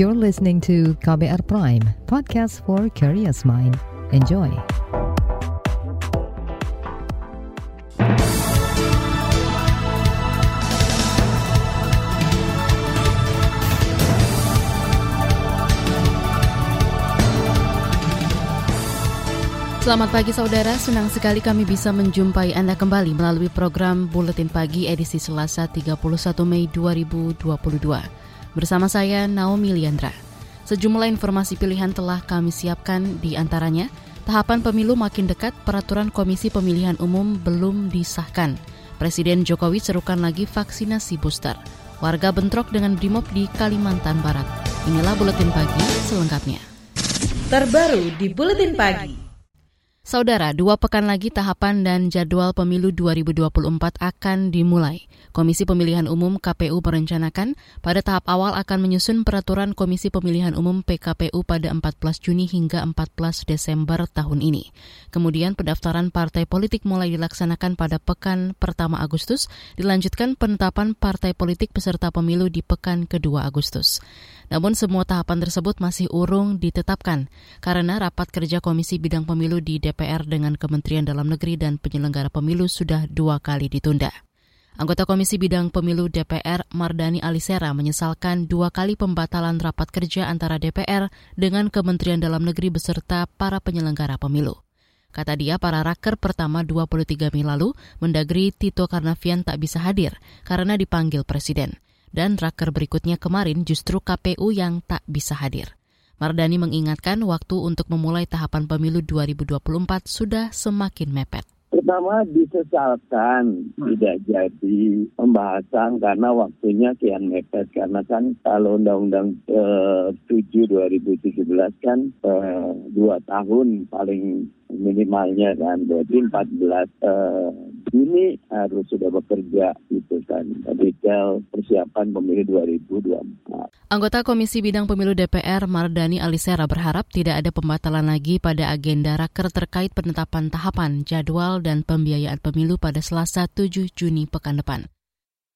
You're listening to KBR Prime, podcast for curious mind. Enjoy. Selamat pagi saudara, senang sekali kami bisa menjumpai Anda kembali melalui program Buletin Pagi edisi Selasa 31 Mei 2022. Bersama saya Naomi Liandra. Sejumlah informasi pilihan telah kami siapkan di antaranya, tahapan pemilu makin dekat, peraturan Komisi Pemilihan Umum belum disahkan. Presiden Jokowi serukan lagi vaksinasi booster. Warga bentrok dengan Brimob di Kalimantan Barat. Inilah Buletin Pagi selengkapnya. Terbaru di Buletin Pagi. Saudara, dua pekan lagi tahapan dan jadwal pemilu 2024 akan dimulai. Komisi Pemilihan Umum KPU merencanakan pada tahap awal akan menyusun peraturan Komisi Pemilihan Umum PKPU pada 14 Juni hingga 14 Desember tahun ini. Kemudian pendaftaran partai politik mulai dilaksanakan pada pekan pertama Agustus, dilanjutkan penetapan partai politik peserta pemilu di pekan kedua Agustus. Namun semua tahapan tersebut masih urung ditetapkan karena rapat kerja Komisi Bidang Pemilu di DPR dengan Kementerian Dalam Negeri dan penyelenggara pemilu sudah dua kali ditunda. Anggota Komisi Bidang Pemilu DPR Mardani Alisera menyesalkan dua kali pembatalan rapat kerja antara DPR dengan Kementerian Dalam Negeri beserta para penyelenggara pemilu. Kata dia, para raker pertama 23 Mei lalu, Mendagri Tito Karnavian tak bisa hadir karena dipanggil Presiden dan raker berikutnya kemarin justru KPU yang tak bisa hadir. Mardani mengingatkan waktu untuk memulai tahapan pemilu 2024 sudah semakin mepet. Pertama disesalkan. Tidak jadi pembahasan karena waktunya kian mepet. Karena kan kalau Undang-Undang eh, 7 2017 kan eh, dua tahun paling minimalnya kan. Berarti 14 eh, Juni harus sudah bekerja itu kan. Detail persiapan pemilu 2024. Anggota Komisi Bidang Pemilu DPR Mardani Alisera berharap tidak ada pembatalan lagi pada agenda raker terkait penetapan tahapan, jadwal, dan pembiayaan pemilu pada Selasa 7 Juni pekan depan.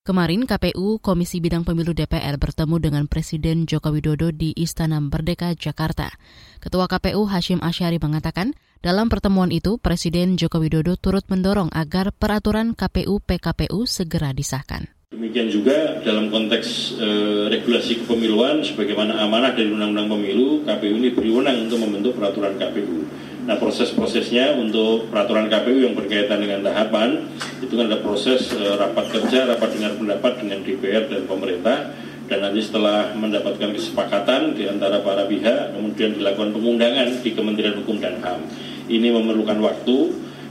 Kemarin KPU Komisi Bidang Pemilu DPR bertemu dengan Presiden Joko Widodo di Istana Merdeka, Jakarta. Ketua KPU Hashim Asyari mengatakan, dalam pertemuan itu Presiden Joko Widodo turut mendorong agar peraturan KPU PKPU segera disahkan. Demikian juga dalam konteks e, regulasi kepemiluan, sebagaimana amanah dari Undang-Undang Pemilu, KPU ini berwenang untuk membentuk peraturan KPU. Nah proses-prosesnya untuk peraturan KPU yang berkaitan dengan tahapan itu kan ada proses e, rapat kerja, rapat dengar pendapat dengan DPR dan pemerintah dan nanti setelah mendapatkan kesepakatan di antara para pihak kemudian dilakukan pengundangan di Kementerian Hukum dan HAM. Ini memerlukan waktu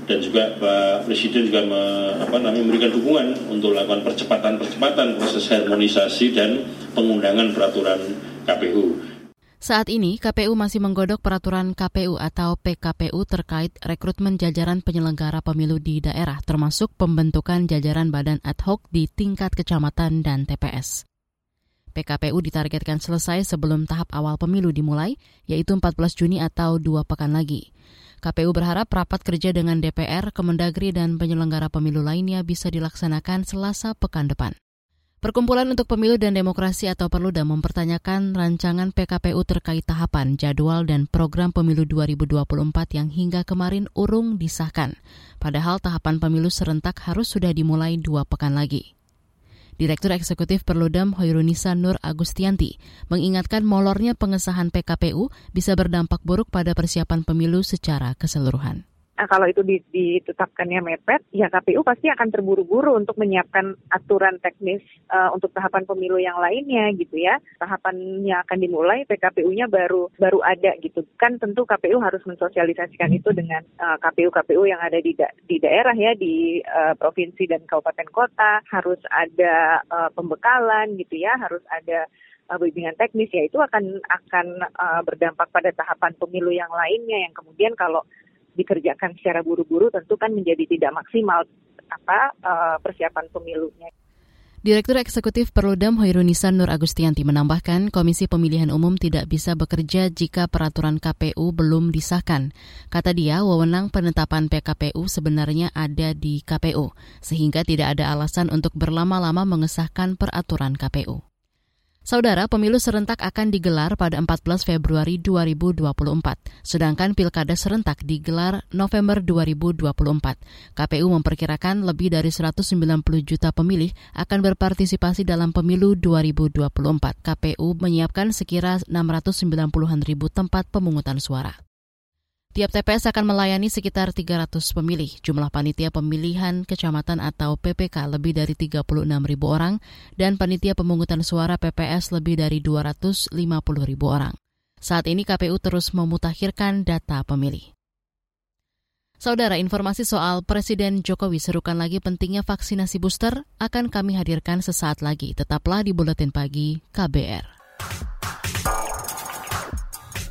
dan juga Pak Presiden juga me, apa namanya memberikan dukungan untuk melakukan percepatan-percepatan proses harmonisasi dan pengundangan peraturan KPU. Saat ini, KPU masih menggodok peraturan KPU atau PKPU terkait rekrutmen jajaran penyelenggara pemilu di daerah, termasuk pembentukan jajaran badan ad hoc di tingkat kecamatan dan TPS. PKPU ditargetkan selesai sebelum tahap awal pemilu dimulai, yaitu 14 Juni atau dua pekan lagi. KPU berharap rapat kerja dengan DPR, Kemendagri, dan penyelenggara pemilu lainnya bisa dilaksanakan selasa pekan depan. Perkumpulan untuk Pemilu dan Demokrasi atau Perluda mempertanyakan rancangan PKPU terkait tahapan, jadwal, dan program pemilu 2024 yang hingga kemarin urung disahkan. Padahal tahapan pemilu serentak harus sudah dimulai dua pekan lagi. Direktur Eksekutif Perludam Hoirunisa Nur Agustianti mengingatkan molornya pengesahan PKPU bisa berdampak buruk pada persiapan pemilu secara keseluruhan. Nah, kalau itu ditetapkannya mepet, ya KPU pasti akan terburu-buru untuk menyiapkan aturan teknis uh, untuk tahapan pemilu yang lainnya gitu ya. Tahapannya akan dimulai, PKPU-nya baru baru ada gitu. Kan tentu KPU harus mensosialisasikan itu dengan uh, KPU-KPU yang ada di da di daerah ya, di uh, provinsi dan kabupaten kota, harus ada uh, pembekalan gitu ya, harus ada bimbingan teknis ya itu akan akan uh, berdampak pada tahapan pemilu yang lainnya yang kemudian kalau dikerjakan secara buru-buru tentu kan menjadi tidak maksimal apa uh, persiapan pemilunya. Direktur Eksekutif Perludem Hoirunisa Nur Agustianti menambahkan Komisi Pemilihan Umum tidak bisa bekerja jika peraturan KPU belum disahkan. Kata dia, wewenang penetapan PKPU sebenarnya ada di KPU, sehingga tidak ada alasan untuk berlama-lama mengesahkan peraturan KPU. Saudara, pemilu serentak akan digelar pada 14 Februari 2024, sedangkan pilkada serentak digelar November 2024. KPU memperkirakan lebih dari 190 juta pemilih akan berpartisipasi dalam pemilu 2024. KPU menyiapkan sekira 690-an ribu tempat pemungutan suara. Tiap TPS akan melayani sekitar 300 pemilih. Jumlah panitia pemilihan kecamatan atau PPK lebih dari 36 ribu orang dan panitia pemungutan suara PPS lebih dari 250 ribu orang. Saat ini KPU terus memutakhirkan data pemilih. Saudara, informasi soal Presiden Jokowi serukan lagi pentingnya vaksinasi booster akan kami hadirkan sesaat lagi. Tetaplah di Buletin Pagi KBR.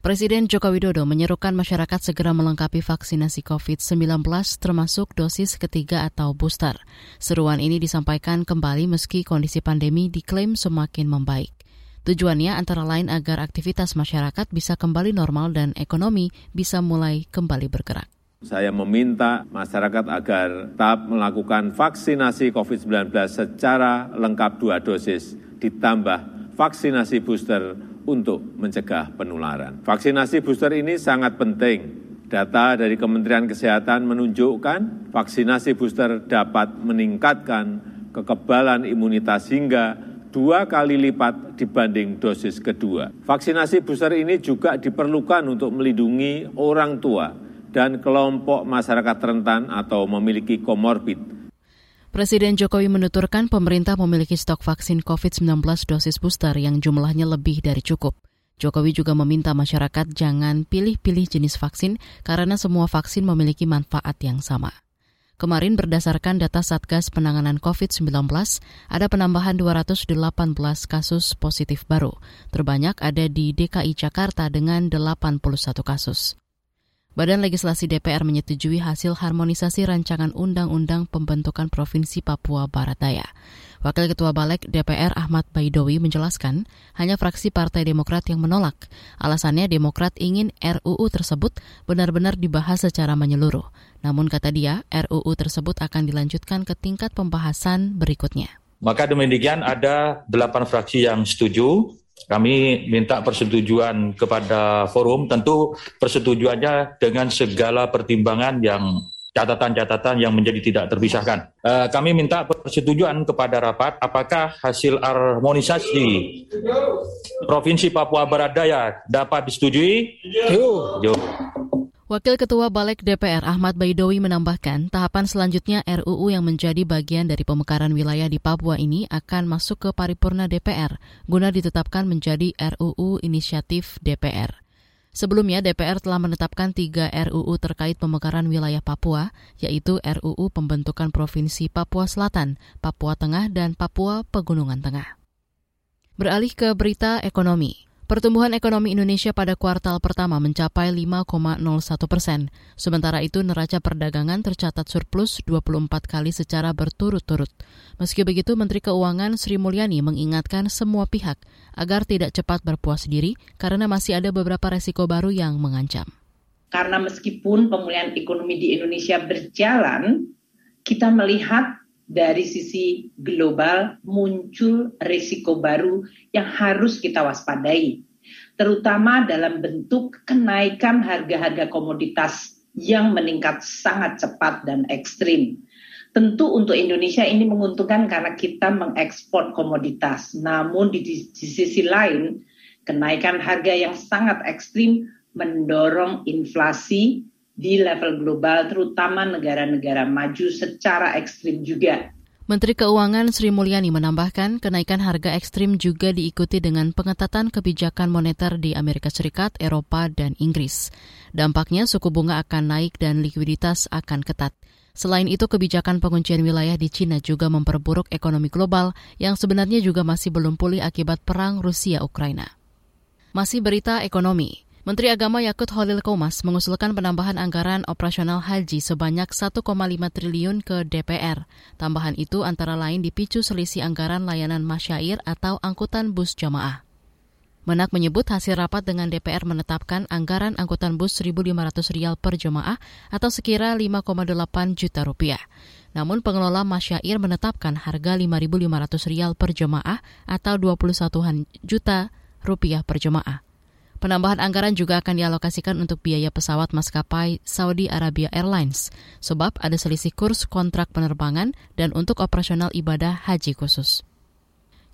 Presiden Joko Widodo menyerukan masyarakat segera melengkapi vaksinasi COVID-19 termasuk dosis ketiga atau booster. Seruan ini disampaikan kembali meski kondisi pandemi diklaim semakin membaik. Tujuannya antara lain agar aktivitas masyarakat bisa kembali normal dan ekonomi bisa mulai kembali bergerak. Saya meminta masyarakat agar tetap melakukan vaksinasi COVID-19 secara lengkap dua dosis, ditambah vaksinasi booster untuk mencegah penularan. Vaksinasi booster ini sangat penting. Data dari Kementerian Kesehatan menunjukkan vaksinasi booster dapat meningkatkan kekebalan imunitas hingga dua kali lipat dibanding dosis kedua. Vaksinasi booster ini juga diperlukan untuk melindungi orang tua dan kelompok masyarakat rentan atau memiliki komorbid Presiden Jokowi menuturkan pemerintah memiliki stok vaksin COVID-19 dosis booster yang jumlahnya lebih dari cukup. Jokowi juga meminta masyarakat jangan pilih-pilih jenis vaksin karena semua vaksin memiliki manfaat yang sama. Kemarin berdasarkan data Satgas Penanganan COVID-19, ada penambahan 218 kasus positif baru. Terbanyak ada di DKI Jakarta dengan 81 kasus. Badan Legislasi DPR menyetujui hasil harmonisasi rancangan Undang-Undang Pembentukan Provinsi Papua Barat Daya. Wakil Ketua Balek DPR Ahmad Baidowi menjelaskan, hanya fraksi Partai Demokrat yang menolak. Alasannya Demokrat ingin RUU tersebut benar-benar dibahas secara menyeluruh. Namun kata dia, RUU tersebut akan dilanjutkan ke tingkat pembahasan berikutnya. Maka demikian ada delapan fraksi yang setuju, kami minta persetujuan kepada forum, tentu persetujuannya dengan segala pertimbangan yang catatan-catatan yang menjadi tidak terpisahkan. Uh, kami minta persetujuan kepada rapat apakah hasil harmonisasi Provinsi Papua Barat Daya dapat disetujui? Yo. Wakil Ketua Balek DPR Ahmad Baidowi menambahkan, tahapan selanjutnya RUU yang menjadi bagian dari pemekaran wilayah di Papua ini akan masuk ke paripurna DPR guna ditetapkan menjadi RUU inisiatif DPR. Sebelumnya, DPR telah menetapkan tiga RUU terkait pemekaran wilayah Papua, yaitu RUU Pembentukan Provinsi Papua Selatan, Papua Tengah, dan Papua Pegunungan Tengah. Beralih ke berita ekonomi. Pertumbuhan ekonomi Indonesia pada kuartal pertama mencapai 5,01 persen. Sementara itu neraca perdagangan tercatat surplus 24 kali secara berturut-turut. Meski begitu, Menteri Keuangan Sri Mulyani mengingatkan semua pihak agar tidak cepat berpuas diri karena masih ada beberapa resiko baru yang mengancam. Karena meskipun pemulihan ekonomi di Indonesia berjalan, kita melihat dari sisi global muncul risiko baru yang harus kita waspadai, terutama dalam bentuk kenaikan harga-harga komoditas yang meningkat sangat cepat dan ekstrim. Tentu untuk Indonesia ini menguntungkan karena kita mengekspor komoditas. Namun di, sisi lain, kenaikan harga yang sangat ekstrim mendorong inflasi di level global, terutama negara-negara maju secara ekstrim juga. Menteri Keuangan Sri Mulyani menambahkan kenaikan harga ekstrim juga diikuti dengan pengetatan kebijakan moneter di Amerika Serikat, Eropa, dan Inggris. Dampaknya suku bunga akan naik dan likuiditas akan ketat. Selain itu, kebijakan penguncian wilayah di Cina juga memperburuk ekonomi global yang sebenarnya juga masih belum pulih akibat perang Rusia-Ukraina. Masih berita ekonomi. Menteri Agama Yakut Holil Komas mengusulkan penambahan anggaran operasional haji sebanyak 1,5 triliun ke DPR. Tambahan itu antara lain dipicu selisih anggaran layanan masyair atau angkutan bus jamaah. Menak menyebut hasil rapat dengan DPR menetapkan anggaran angkutan bus 1.500 rial per jemaah atau sekira 5,8 juta rupiah. Namun pengelola masyair menetapkan harga 5.500 rial per jemaah atau 21 juta rupiah per jemaah. Penambahan anggaran juga akan dialokasikan untuk biaya pesawat maskapai Saudi Arabia Airlines, sebab ada selisih kurs kontrak penerbangan dan untuk operasional ibadah haji khusus.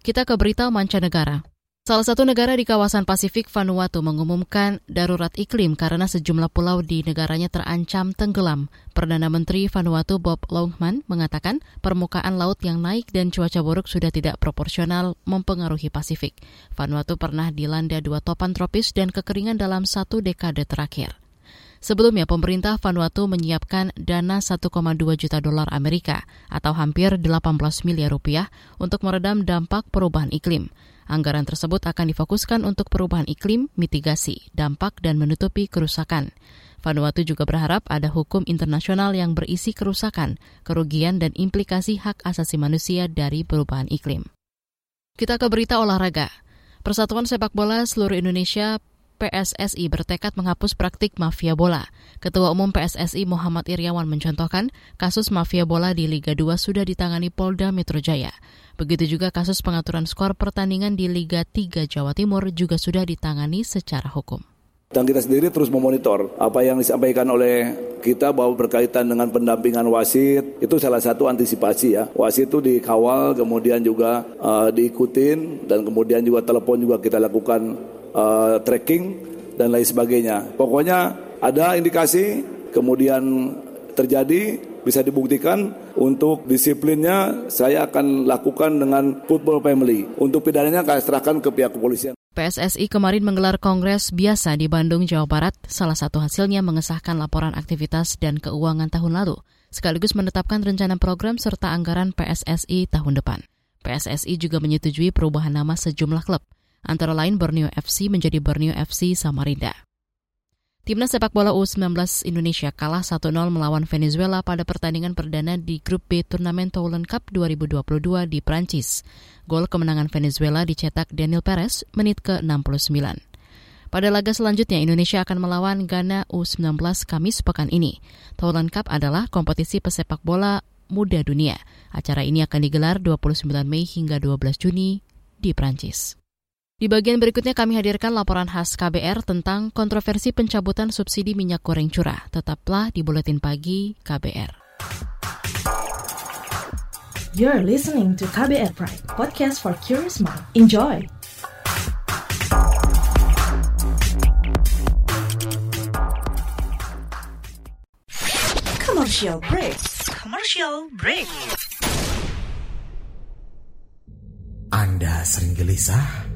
Kita ke berita mancanegara. Salah satu negara di kawasan Pasifik, Vanuatu, mengumumkan darurat iklim karena sejumlah pulau di negaranya terancam tenggelam. Perdana Menteri Vanuatu Bob Longman mengatakan permukaan laut yang naik dan cuaca buruk sudah tidak proporsional mempengaruhi Pasifik. Vanuatu pernah dilanda dua topan tropis dan kekeringan dalam satu dekade terakhir. Sebelumnya, pemerintah Vanuatu menyiapkan dana 1,2 juta dolar Amerika atau hampir 18 miliar rupiah untuk meredam dampak perubahan iklim. Anggaran tersebut akan difokuskan untuk perubahan iklim, mitigasi, dampak, dan menutupi kerusakan. Vanuatu juga berharap ada hukum internasional yang berisi kerusakan, kerugian, dan implikasi hak asasi manusia dari perubahan iklim. Kita ke berita olahraga. Persatuan Sepak Bola Seluruh Indonesia PSSI bertekad menghapus praktik mafia bola. Ketua Umum PSSI Muhammad Iriawan mencontohkan kasus mafia bola di Liga 2 sudah ditangani Polda Metro Jaya. Begitu juga kasus pengaturan skor pertandingan di Liga 3 Jawa Timur juga sudah ditangani secara hukum. Dan kita sendiri terus memonitor apa yang disampaikan oleh kita bahwa berkaitan dengan pendampingan wasit itu salah satu antisipasi ya. Wasit itu dikawal kemudian juga uh, diikutin dan kemudian juga telepon juga kita lakukan uh, tracking dan lain sebagainya. Pokoknya ada indikasi kemudian terjadi bisa dibuktikan untuk disiplinnya saya akan lakukan dengan football family. Untuk pidananya akan serahkan ke pihak kepolisian. PSSI kemarin menggelar kongres biasa di Bandung, Jawa Barat. Salah satu hasilnya mengesahkan laporan aktivitas dan keuangan tahun lalu, sekaligus menetapkan rencana program serta anggaran PSSI tahun depan. PSSI juga menyetujui perubahan nama sejumlah klub, antara lain Borneo FC menjadi Borneo FC Samarinda. Timnas sepak bola U19 Indonesia kalah 1-0 melawan Venezuela pada pertandingan perdana di Grup B Turnamen Toulon Cup 2022 di Prancis. Gol kemenangan Venezuela dicetak Daniel Perez menit ke-69. Pada laga selanjutnya, Indonesia akan melawan Ghana U19 Kamis pekan ini. Toulon Cup adalah kompetisi pesepak bola muda dunia. Acara ini akan digelar 29 Mei hingga 12 Juni di Prancis. Di bagian berikutnya kami hadirkan laporan khas KBR tentang kontroversi pencabutan subsidi minyak goreng curah. Tetaplah di Buletin Pagi KBR. You're listening to KBR Pride, podcast for curious mind. Enjoy! Commercial break. Commercial break. Anda sering gelisah?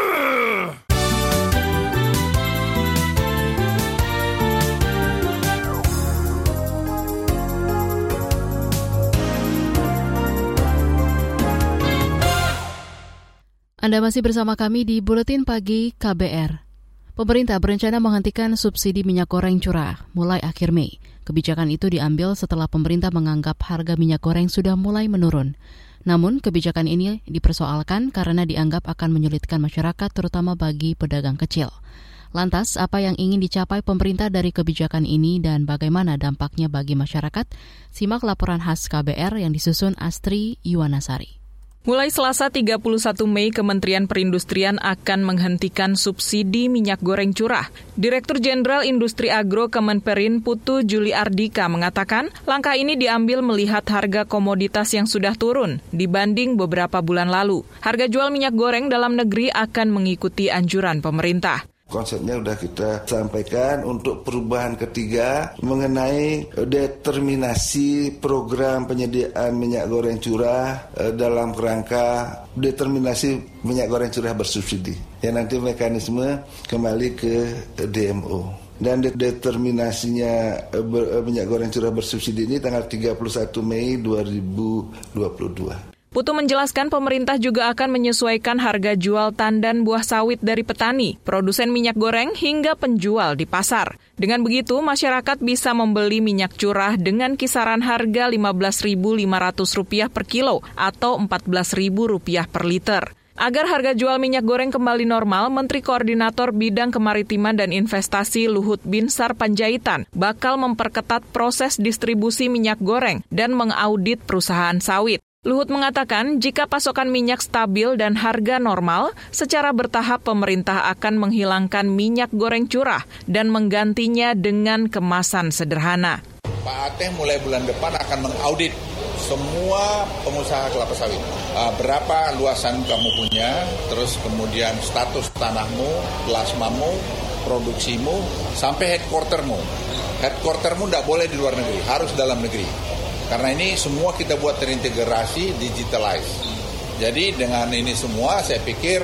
Anda masih bersama kami di Buletin Pagi KBR. Pemerintah berencana menghentikan subsidi minyak goreng curah mulai akhir Mei. Kebijakan itu diambil setelah pemerintah menganggap harga minyak goreng sudah mulai menurun. Namun, kebijakan ini dipersoalkan karena dianggap akan menyulitkan masyarakat terutama bagi pedagang kecil. Lantas, apa yang ingin dicapai pemerintah dari kebijakan ini dan bagaimana dampaknya bagi masyarakat? Simak laporan khas KBR yang disusun Astri Yuwanasari. Mulai Selasa 31 Mei, Kementerian Perindustrian akan menghentikan subsidi minyak goreng curah. Direktur Jenderal Industri Agro Kemenperin Putu Juli Ardika mengatakan, langkah ini diambil melihat harga komoditas yang sudah turun dibanding beberapa bulan lalu. Harga jual minyak goreng dalam negeri akan mengikuti anjuran pemerintah. Konsepnya sudah kita sampaikan untuk perubahan ketiga mengenai determinasi program penyediaan minyak goreng curah eh, dalam kerangka determinasi minyak goreng curah bersubsidi. Yang nanti mekanisme kembali ke DMO dan determinasinya eh, eh, minyak goreng curah bersubsidi ini tanggal 31 Mei 2022. Putu menjelaskan pemerintah juga akan menyesuaikan harga jual tandan buah sawit dari petani, produsen minyak goreng, hingga penjual di pasar. Dengan begitu, masyarakat bisa membeli minyak curah dengan kisaran harga Rp15.500 per kilo atau Rp14.000 per liter. Agar harga jual minyak goreng kembali normal, Menteri Koordinator Bidang Kemaritiman dan Investasi Luhut Binsar Panjaitan bakal memperketat proses distribusi minyak goreng dan mengaudit perusahaan sawit. Luhut mengatakan jika pasokan minyak stabil dan harga normal, secara bertahap pemerintah akan menghilangkan minyak goreng curah dan menggantinya dengan kemasan sederhana. Pak Ateh mulai bulan depan akan mengaudit semua pengusaha kelapa sawit. Uh, berapa luasan kamu punya, terus kemudian status tanahmu, plasmamu, produksimu, sampai headquartermu. Headquartermu tidak boleh di luar negeri, harus dalam negeri karena ini semua kita buat terintegrasi, digitalize. Jadi dengan ini semua saya pikir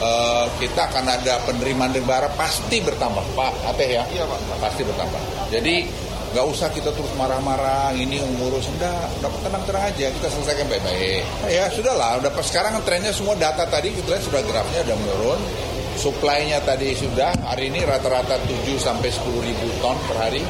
uh, kita akan ada penerimaan negara pasti bertambah, Pak Ateh ya? Iya Pak. Pasti bertambah. Jadi nggak usah kita terus marah-marah ini ngurus enggak udah tenang-tenang aja kita selesaikan baik-baik ya sudahlah udah pas sekarang trennya semua data tadi kita lihat sudah grafnya udah menurun supply-nya tadi sudah hari ini rata-rata 7 sampai 10 ribu ton per hari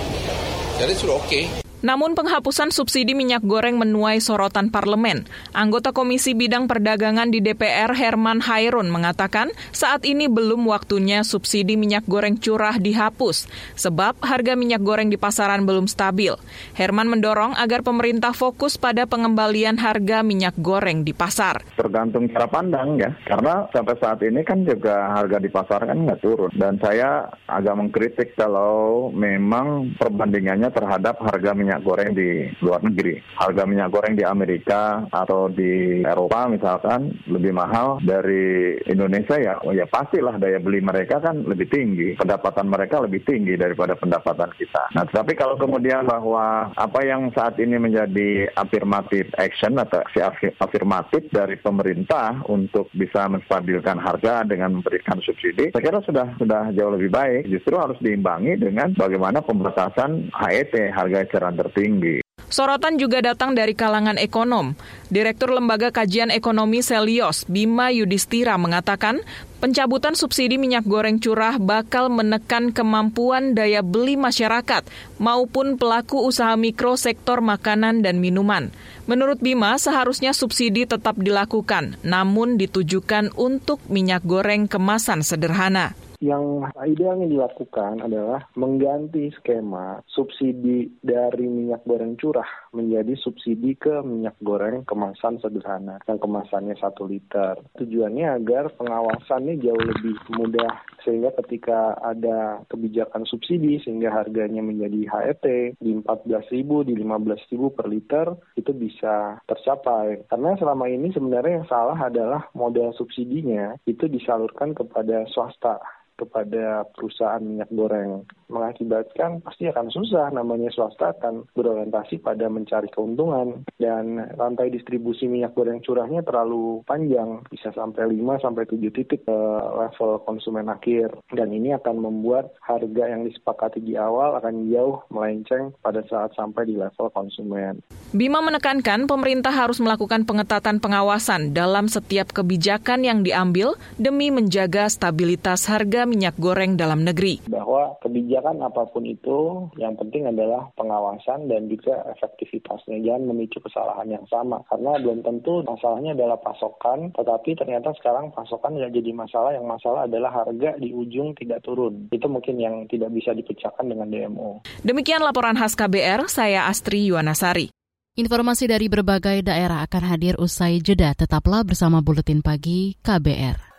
jadi sudah oke okay. Namun penghapusan subsidi minyak goreng menuai sorotan parlemen. Anggota Komisi Bidang Perdagangan di DPR Herman Hairun mengatakan saat ini belum waktunya subsidi minyak goreng curah dihapus sebab harga minyak goreng di pasaran belum stabil. Herman mendorong agar pemerintah fokus pada pengembalian harga minyak goreng di pasar. Tergantung cara pandang ya, karena sampai saat ini kan juga harga di pasar kan nggak turun. Dan saya agak mengkritik kalau memang perbandingannya terhadap harga minyak minyak goreng di luar negeri. Harga minyak goreng di Amerika atau di Eropa misalkan lebih mahal dari Indonesia ya, oh ya pastilah daya beli mereka kan lebih tinggi, pendapatan mereka lebih tinggi daripada pendapatan kita. Nah, tapi kalau kemudian bahwa apa yang saat ini menjadi afirmatif action atau si afirmatif dari pemerintah untuk bisa menstabilkan harga dengan memberikan subsidi, saya kira sudah sudah jauh lebih baik. Justru harus diimbangi dengan bagaimana pembatasan HET harga eceran tertinggi. Sorotan juga datang dari kalangan ekonom. Direktur Lembaga Kajian Ekonomi Selios, Bima Yudhistira mengatakan, pencabutan subsidi minyak goreng curah bakal menekan kemampuan daya beli masyarakat maupun pelaku usaha mikro sektor makanan dan minuman. Menurut Bima, seharusnya subsidi tetap dilakukan, namun ditujukan untuk minyak goreng kemasan sederhana yang idealnya dilakukan adalah mengganti skema subsidi dari minyak goreng curah menjadi subsidi ke minyak goreng kemasan sederhana yang kemasannya satu liter. Tujuannya agar pengawasannya jauh lebih mudah sehingga ketika ada kebijakan subsidi sehingga harganya menjadi HET di 14.000 di 15.000 per liter itu bisa tercapai. Karena selama ini sebenarnya yang salah adalah modal subsidinya. Itu disalurkan kepada swasta kepada perusahaan minyak goreng. Mengakibatkan pasti akan susah namanya swasta akan berorientasi pada mencari keuntungan. Dan rantai distribusi minyak goreng curahnya terlalu panjang. Bisa sampai 5 sampai 7 titik ke level konsumen akhir dan ini akan membuat harga yang disepakati di awal akan jauh melenceng pada saat sampai di level konsumen. Bima menekankan pemerintah harus melakukan pengetatan pengawasan dalam setiap kebijakan yang diambil demi menjaga stabilitas harga harga minyak goreng dalam negeri. Bahwa kebijakan apa pun itu yang penting adalah pengawasan dan juga efektivitasnya. Jangan memicu kesalahan yang sama karena belum tentu masalahnya adalah pasokan, tetapi ternyata sekarang pasokan nggak jadi masalah. Yang masalah adalah harga di ujung tidak turun. Itu mungkin yang tidak bisa dipecahkan dengan DMO. Demikian laporan khas KBR, saya Astri Yuwanasari. Informasi dari berbagai daerah akan hadir usai jeda. Tetaplah bersama Buletin Pagi KBR.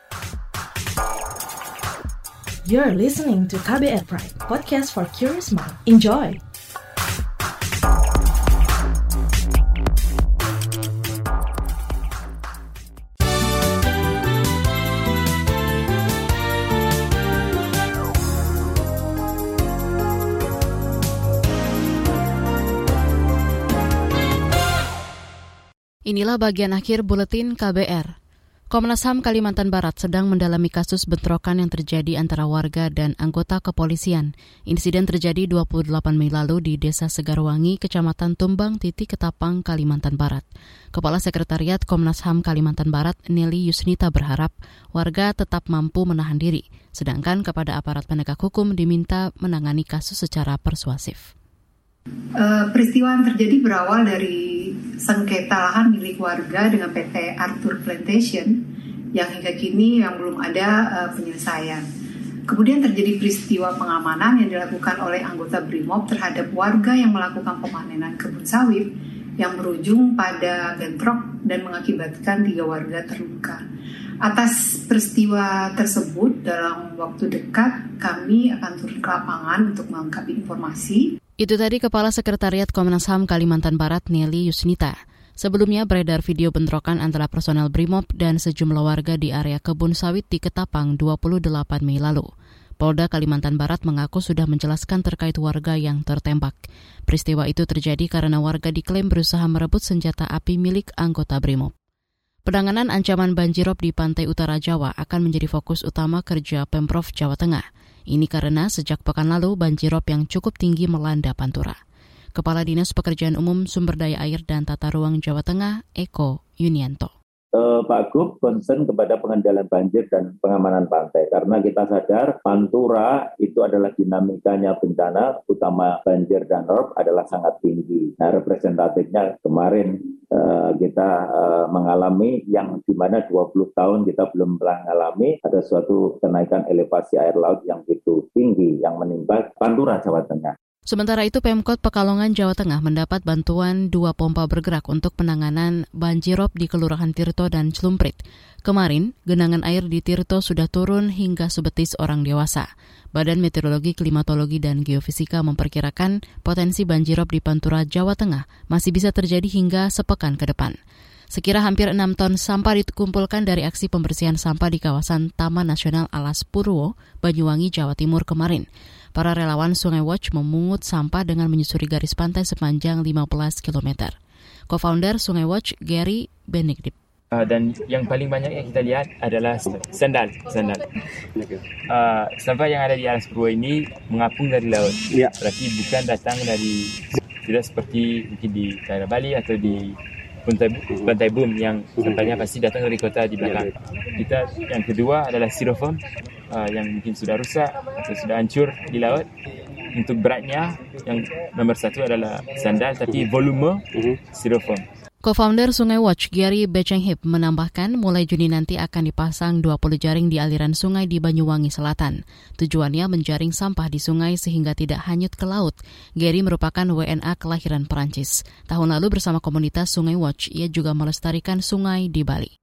You're listening to KBR Pride, podcast for curious mind. Enjoy! Inilah bagian akhir buletin KBR. Komnas HAM Kalimantan Barat sedang mendalami kasus bentrokan yang terjadi antara warga dan anggota kepolisian. Insiden terjadi 28 Mei lalu di Desa Segarwangi, Kecamatan Tumbang, Titik Ketapang, Kalimantan Barat. Kepala Sekretariat Komnas HAM Kalimantan Barat, Nelly Yusnita berharap warga tetap mampu menahan diri, sedangkan kepada aparat penegak hukum diminta menangani kasus secara persuasif. Uh, peristiwa yang terjadi berawal dari sengketa lahan milik warga dengan PT Arthur Plantation yang hingga kini yang belum ada uh, penyelesaian. Kemudian terjadi peristiwa pengamanan yang dilakukan oleh anggota BRIMOB terhadap warga yang melakukan pemanenan kebun sawit yang berujung pada bentrok dan mengakibatkan tiga warga terluka. Atas peristiwa tersebut, dalam waktu dekat kami akan turun ke lapangan untuk melengkapi informasi. Itu tadi Kepala Sekretariat Komnas HAM Kalimantan Barat Nelly Yusnita. Sebelumnya beredar video bentrokan antara personel BRIMOB dan sejumlah warga di area kebun sawit di Ketapang 28 Mei lalu. Polda Kalimantan Barat mengaku sudah menjelaskan terkait warga yang tertembak. Peristiwa itu terjadi karena warga diklaim berusaha merebut senjata api milik anggota BRIMOB. Penanganan ancaman banjirop di pantai utara Jawa akan menjadi fokus utama kerja Pemprov Jawa Tengah. Ini karena sejak pekan lalu banjirop yang cukup tinggi melanda Pantura. Kepala Dinas Pekerjaan Umum Sumber Daya Air dan Tata Ruang Jawa Tengah, Eko Yunianto eh, Pak Gub concern kepada pengendalian banjir dan pengamanan pantai karena kita sadar Pantura itu adalah dinamikanya bencana utama banjir dan rob adalah sangat tinggi. Nah representatifnya kemarin kita eh, mengalami yang di mana 20 tahun kita belum pernah mengalami ada suatu kenaikan elevasi air laut yang begitu tinggi yang menimpa Pantura Jawa Tengah. Sementara itu Pemkot Pekalongan Jawa Tengah mendapat bantuan dua pompa bergerak untuk penanganan banjirop di Kelurahan Tirto dan Celumprit. Kemarin, genangan air di Tirto sudah turun hingga sebetis orang dewasa. Badan Meteorologi, Klimatologi, dan Geofisika memperkirakan potensi banjirop di Pantura, Jawa Tengah masih bisa terjadi hingga sepekan ke depan. Sekira hampir 6 ton sampah dikumpulkan dari aksi pembersihan sampah di kawasan Taman Nasional Alas Purwo, Banyuwangi, Jawa Timur kemarin. Para relawan Sungai Watch memungut sampah dengan menyusuri garis pantai sepanjang 15 km. Co-founder Sungai Watch, Gary Benedict. Uh, dan yang paling banyak yang kita lihat adalah sandal, sandal. Uh, sampah yang ada di alas Purwo ini mengapung dari laut. Ya. Berarti bukan datang dari tidak seperti mungkin di daerah Bali atau di pantai, pantai boom yang sampahnya pasti datang dari kota di belakang. Kita yang kedua adalah styrofoam uh, yang mungkin sudah rusak atau sudah hancur di laut. Untuk beratnya, yang nomor satu adalah sandal, tapi volume styrofoam. Co-founder Sungai Watch, Gary Becenghip, menambahkan mulai Juni nanti akan dipasang 20 jaring di aliran sungai di Banyuwangi Selatan. Tujuannya menjaring sampah di sungai sehingga tidak hanyut ke laut. Gary merupakan WNA kelahiran Perancis. Tahun lalu bersama komunitas Sungai Watch, ia juga melestarikan sungai di Bali.